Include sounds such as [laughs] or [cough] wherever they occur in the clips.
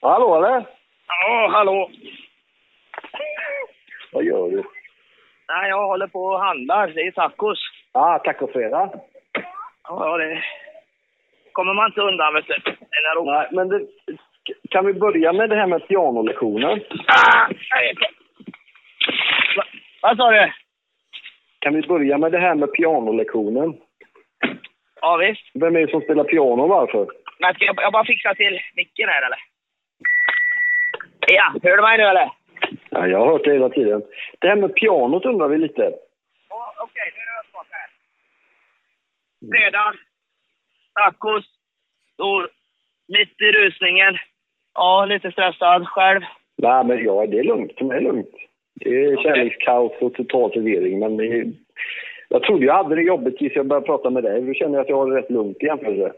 Hallå eller? Ja, hallå. Vad gör du? Nej, jag håller på och handlar. Det är tacos. Ah, tacofredag. Ja, det kommer man inte undan, vet du. Nej, men det, kan vi börja med det här med pianolektionen? Ah, nej. Va, vad sa du? Kan vi börja med det här med pianolektionen? Ja, visst. Vem är det som spelar piano varför? Men ska jag, jag bara fixa till micken här, eller? Ja, hör du mig nu, eller? Ja, jag har hört det hela tiden. Det här med pianot undrar vi lite. Ja, Okej, nu är det öppet här. Fredag. Tacos. Då, mitt i rusningen. Ja, lite stressad själv. Nej, men ja, det är lugnt. Det är lugnt. Det är kärlekskaos och total förvirring, men är, jag trodde jag hade det jobbigt tills jag började prata med dig. Då känner jag att jag har det rätt lugnt i jämförelse.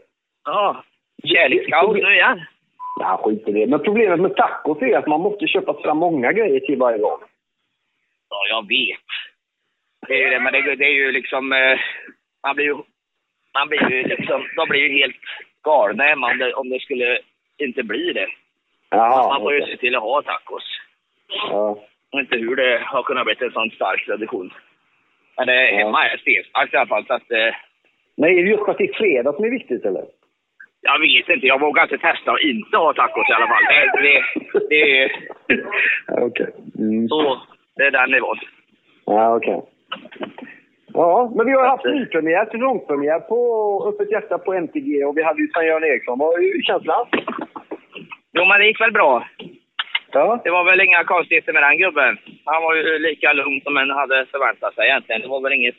Ja. Kärlekskaos nu igen. Nej, skit i det. Men problemet med tacos är att man måste köpa fram många grejer till varje gång. Ja, jag vet. Det är ju det, men det, det är ju liksom... Eh, man blir ju... Man blir ju liksom... De blir ju helt galna hemma om det, om det skulle inte bli det. Jaha, man får ju se till att ha tacos. ja. Och inte hur det har kunnat bli en sån stark tradition. Men det, Ja. hemma är stenstarkt i alla fall, så att... Eh, Men är det just att det är fredag som är viktigt, eller? Jag vet inte, jag vågar inte testa att inte ha tacos i alla fall. Det, det, det är [laughs] Okej. Mm. så... Det är den nivån. Ja, okej. Ja, men vi har haft nypremiär, säsongspremiär på Öppet hjärta på MTG och vi hade ju Sven-Göran Eriksson. Vad är känslan? Jo, men det gick väl bra. Ja. Det var väl inga konstigheter med den gubben. Han var ju lika lugn som en hade förväntat sig egentligen. Det var väl inget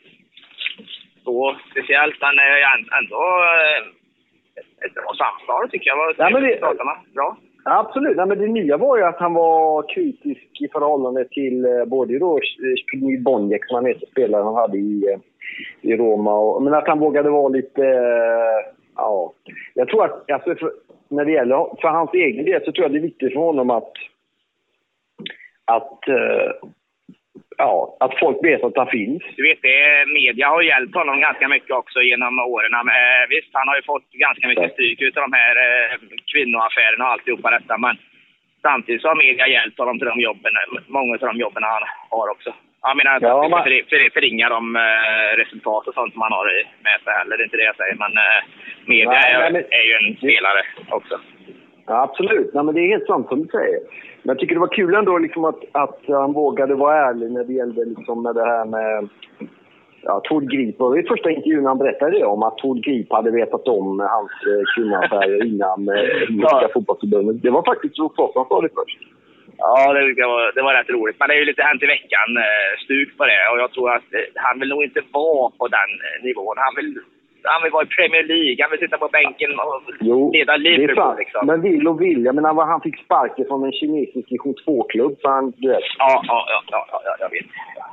så speciellt, men eh, ändå eh, ett bra samtal tycker jag. Var Ja, men det-. Bra. Absolut. Nej, men det nya var ju att han var kritisk i förhållande till eh, både då Zbigniew Boniek som han heter, spelaren han hade i, eh, i Roma. Och, men att han vågade vara lite... eh, Ja. Jag tror att alltså, för, när det gäller för hans egen del så tror jag det är viktigt för honom att... Att... eh, Ja, att folk vet att han finns. Du vet, det, media har hjälpt honom ganska mycket också genom åren. Men, eh, visst, han har ju fått ganska mycket stryk utav de här eh, kvinnoaffärerna och alltihopa detta. Men samtidigt så har media hjälpt honom till de jobben, många av de jobben han har också. Jag menar, Ja, ja, man- för, för, förringa de eh, resultat och sånt som han har med sig heller. Det är inte det jag säger. Men eh, media Nej, är, nej, men- är ju en spelare också. Ja, absolut. Nej, men det är helt sant som du säger. Men jag tycker det var kul ändå liksom att, att han vågade vara ärlig när det gällde liksom med det här med ja, Tord Grip. Och I första intervjun han berättade det om att Tord Grip hade vetat om hans eh, kvinnoaffärer innan eh, Engelska Ja. fotbollsförbundet. Det var faktiskt så som sa det först. Ja, det, det, var, det var rätt roligt. Men det är ju lite hänt i veckan eh, på det. Och jag tror att han vill nog inte vara på den nivån. Han vill, han vill vara i Premier League. Han vill sitta på bänken och Jo, leda Liverpool. Liksom. Men vill och vill. Jag menar, han fick sparken från en kinesisk division 2-klubb. Så han, du vet, Ja, ja, ja, ja, ja, ja, jag vet.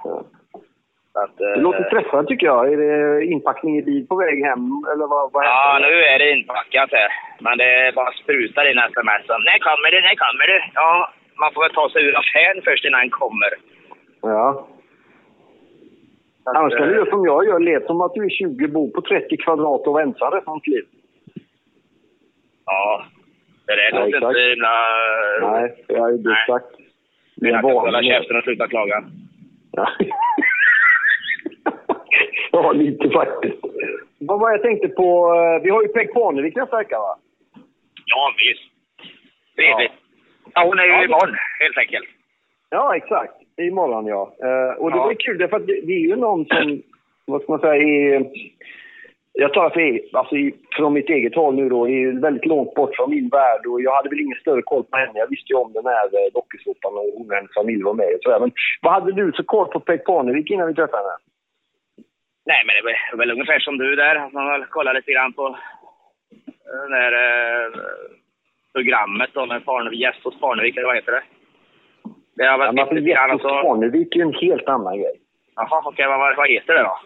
ja. Att, eh, Det låter stressad tycker jag. Är det inpackning i bil på väg hem? Eller vad, vad Ja, nu är det inpackat här. Men det bara sprutar in sms. När kommer du? När kommer du? Ja, man får väl ta sig ur affären först innan han kommer. Ja. Annars kan du eh, göra som jag gör. Let som att du är 20, bor på 30 kvadrat och väntar resten av liv. Ja, det Ja, låter exakt. inte himla... Nej, jag är exakt. Men är jag kan hålla käften och sluta klaga. Ja. [laughs] ja, lite faktiskt. Vad var jag tänkte på? eh, Vi har ju Peg Parnevik nästa vecka va? Ja, visst. Trevligt. Ja. hon är ju Ja, imorgon, helt enkelt. Ja, exakt. Imorgon ja. Eh, och det Ja. var kul därför att det, det är ju någon som, vad ska man säga, är, jag talar för, alltså, från mitt eget håll nu då, är väldigt långt bort från min värld och jag hade väl ingen större koll på henne. Jag visste ju om den här eh, dokusåpan och hon och hennes familj var med och sådär. Men vad hade du för koll på Peg Parnevik innan vi träffade henne? Nej, men det var väl ungefär som du där. Man väl kollar lite grann på eh, det där eh, programmet då med Parnevik, gäst hos Parnevik, eller vad heter det? Det har Ja, sett för lite grann Jesper och så... Parnevik är ju en helt annan grej. Jaha, okej, vad, vad- vad heter det då?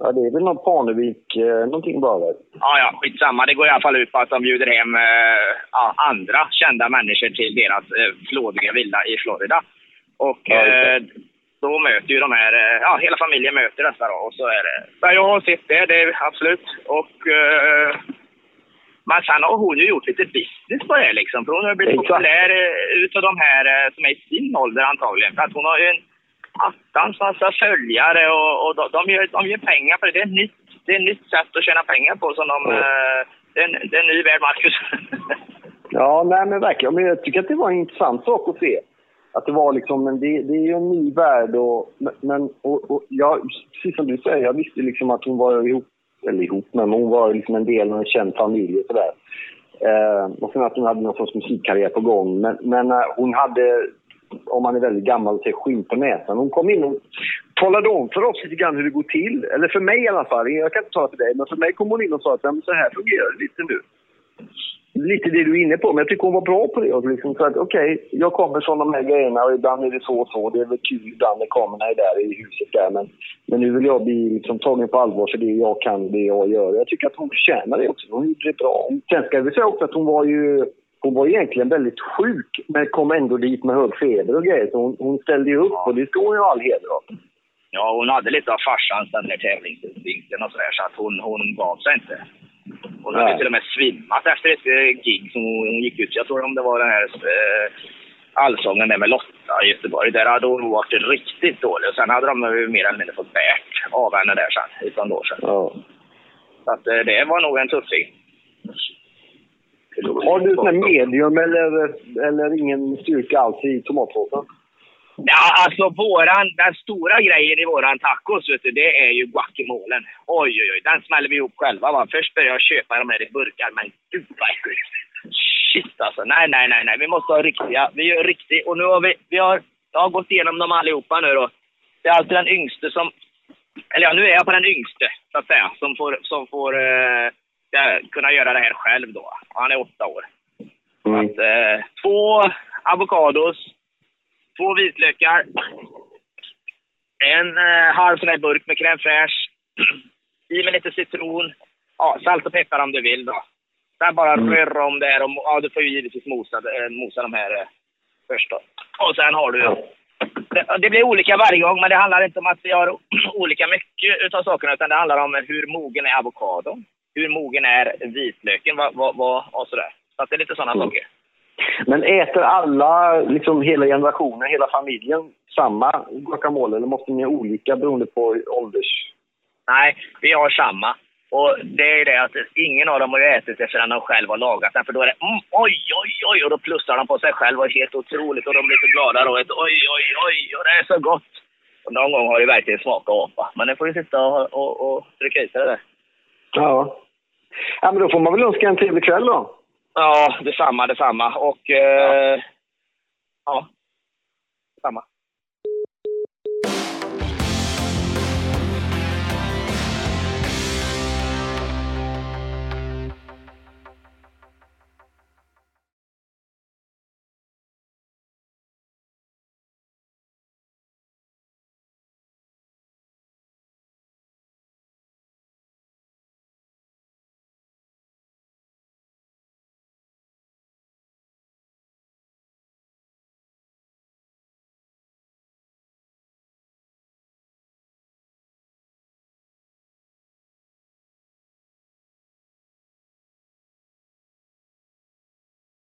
Ja, det är väl någon Parnevik, eh, någonting bara väl? Ja, ja, skitsamma. Det går i alla fall ut på att de bjuder hem eh, ja, andra kända människor till deras eh, flådiga villa i Florida. Och Ja, eh, då möter ju de här, eh, ja, hela familjen möter dessa då. Och så är det, ja, jag har sett det, det är absolut. Och eh, Men sen har hon ju gjort lite business på det liksom. För hon har blivit Exakt. populär eh, utav de här eh, som är i sin ålder antagligen. För att hon har ju en attans massa följare och, och de, de, gör, de gör pengar på det. Det är ett nytt, det är ett nytt sätt att tjäna pengar på som de... Ja. eh, Det är, en, det är en ny värld, Marcus. [laughs] Ja, nej men verkligen. Men jag tycker att det var en intressant sak att se. Att det var liksom, men det, det är ju en ny värld och, men, och, och jag, precis som du säger, jag visste liksom att hon var ihop, eller ihop med, men hon var liksom en del av en känd familj och sådär. Eh, och sen att hon hade någon sorts musikkarriär på gång. Men, men eh, hon hade, om man är väldigt gammal, ser skinn på näsan. Hon kom in och talade om för oss lite grann hur det går till. Eller för mig i alla fall. Jag kan inte tala för dig, men för mig kom hon in och sa att så här fungerar det lite nu lite det du är inne på, men jag tycker hon var bra på det. Och liksom, så att, okej, jag kommer från de här grejerna och ibland är det så och så. Det är väl kul ibland när kamerorna är där i huset där. Men, men nu vill jag bli liksom, tagen på allvar för det jag kan, det jag gör. Jag tycker att hon förtjänar det också. Hon gjorde det bra. Sen ska vi säga också att hon var ju hon var egentligen väldigt sjuk, men kom ändå dit med hög feber och grejer. Så hon, hon ställde ju upp och det ska hon ju ha all heder av. Ja, hon hade lite av farsans den där tävlingsinstinkten och sådär, så att hon, hon gav sig inte. Hon hade Nej. till och med svimmat efter ett eh, gig som hon, gick ut. Jag tror om det var den här eh, allsången där med Lotta i Göteborg. Där hade hon varit riktigt dålig. Och sen hade de mer eller mindre fått bärt av henne där sen, utan då sen. Ja. Så att eh, det var nog en tuffing. Har du sån medium eller, eller ingen styrka alls i tomatsåsen? Ja, alltså våran, den stora grejen i våran tacos, vet du, det är ju guacamolen. Oj, oj, oj, den smäller vi ihop själva. Va? Först började jag köpa de här i burkar, men gud vad äckligt. Shit alltså, nej, nej, nej, nej, vi måste ha riktiga. Vi gör riktigt. Och nu har vi, vi har, jag har gått igenom dem allihopa nu då. Det är alltid den yngste som, eller ja, nu är jag på den yngste, så att säga, som får, som får eh, kunna göra det här själv då. Han är åtta år. Mm. Att, eh, två avokados, två vitlökar, en eh, halv sån här burk med crème fraîche, [clears throat] i med lite citron, ja, salt och peppar om du vill då. Sen bara Mm. röra om det här och ja, du får ju givetvis mosa, eh, mosa de här eh, först då. Och sen har du det, det blir olika varje gång, men det handlar inte om att vi har [clears throat] olika mycket utav sakerna, utan det handlar om hur mogen är avokadon, hur mogen är vitlöken, vad, vad, vad, och sådär. Så att det är lite sådana Mm. saker. Men äter alla, liksom hela generationen, hela familjen, samma guacamole eller måste ni ha olika beroende på ålders... Nej, vi har samma. Och det är det att ingen av dem har ätit det förrän de själv har lagat den. För då är det mm, oj, oj, oj, och då plussar de på sig själv och helt otroligt. Och de blir så glada då. Ett, oj, oj, oj, och det är så gott. Och någon gång har det verkligen smakat apa. Men det får ju sitta och, och, och trycka i sig det där. Ja. Ja, men då får man väl önska en trevlig kväll då. Ja, detsamma, detsamma. Och eh, ja, detsamma.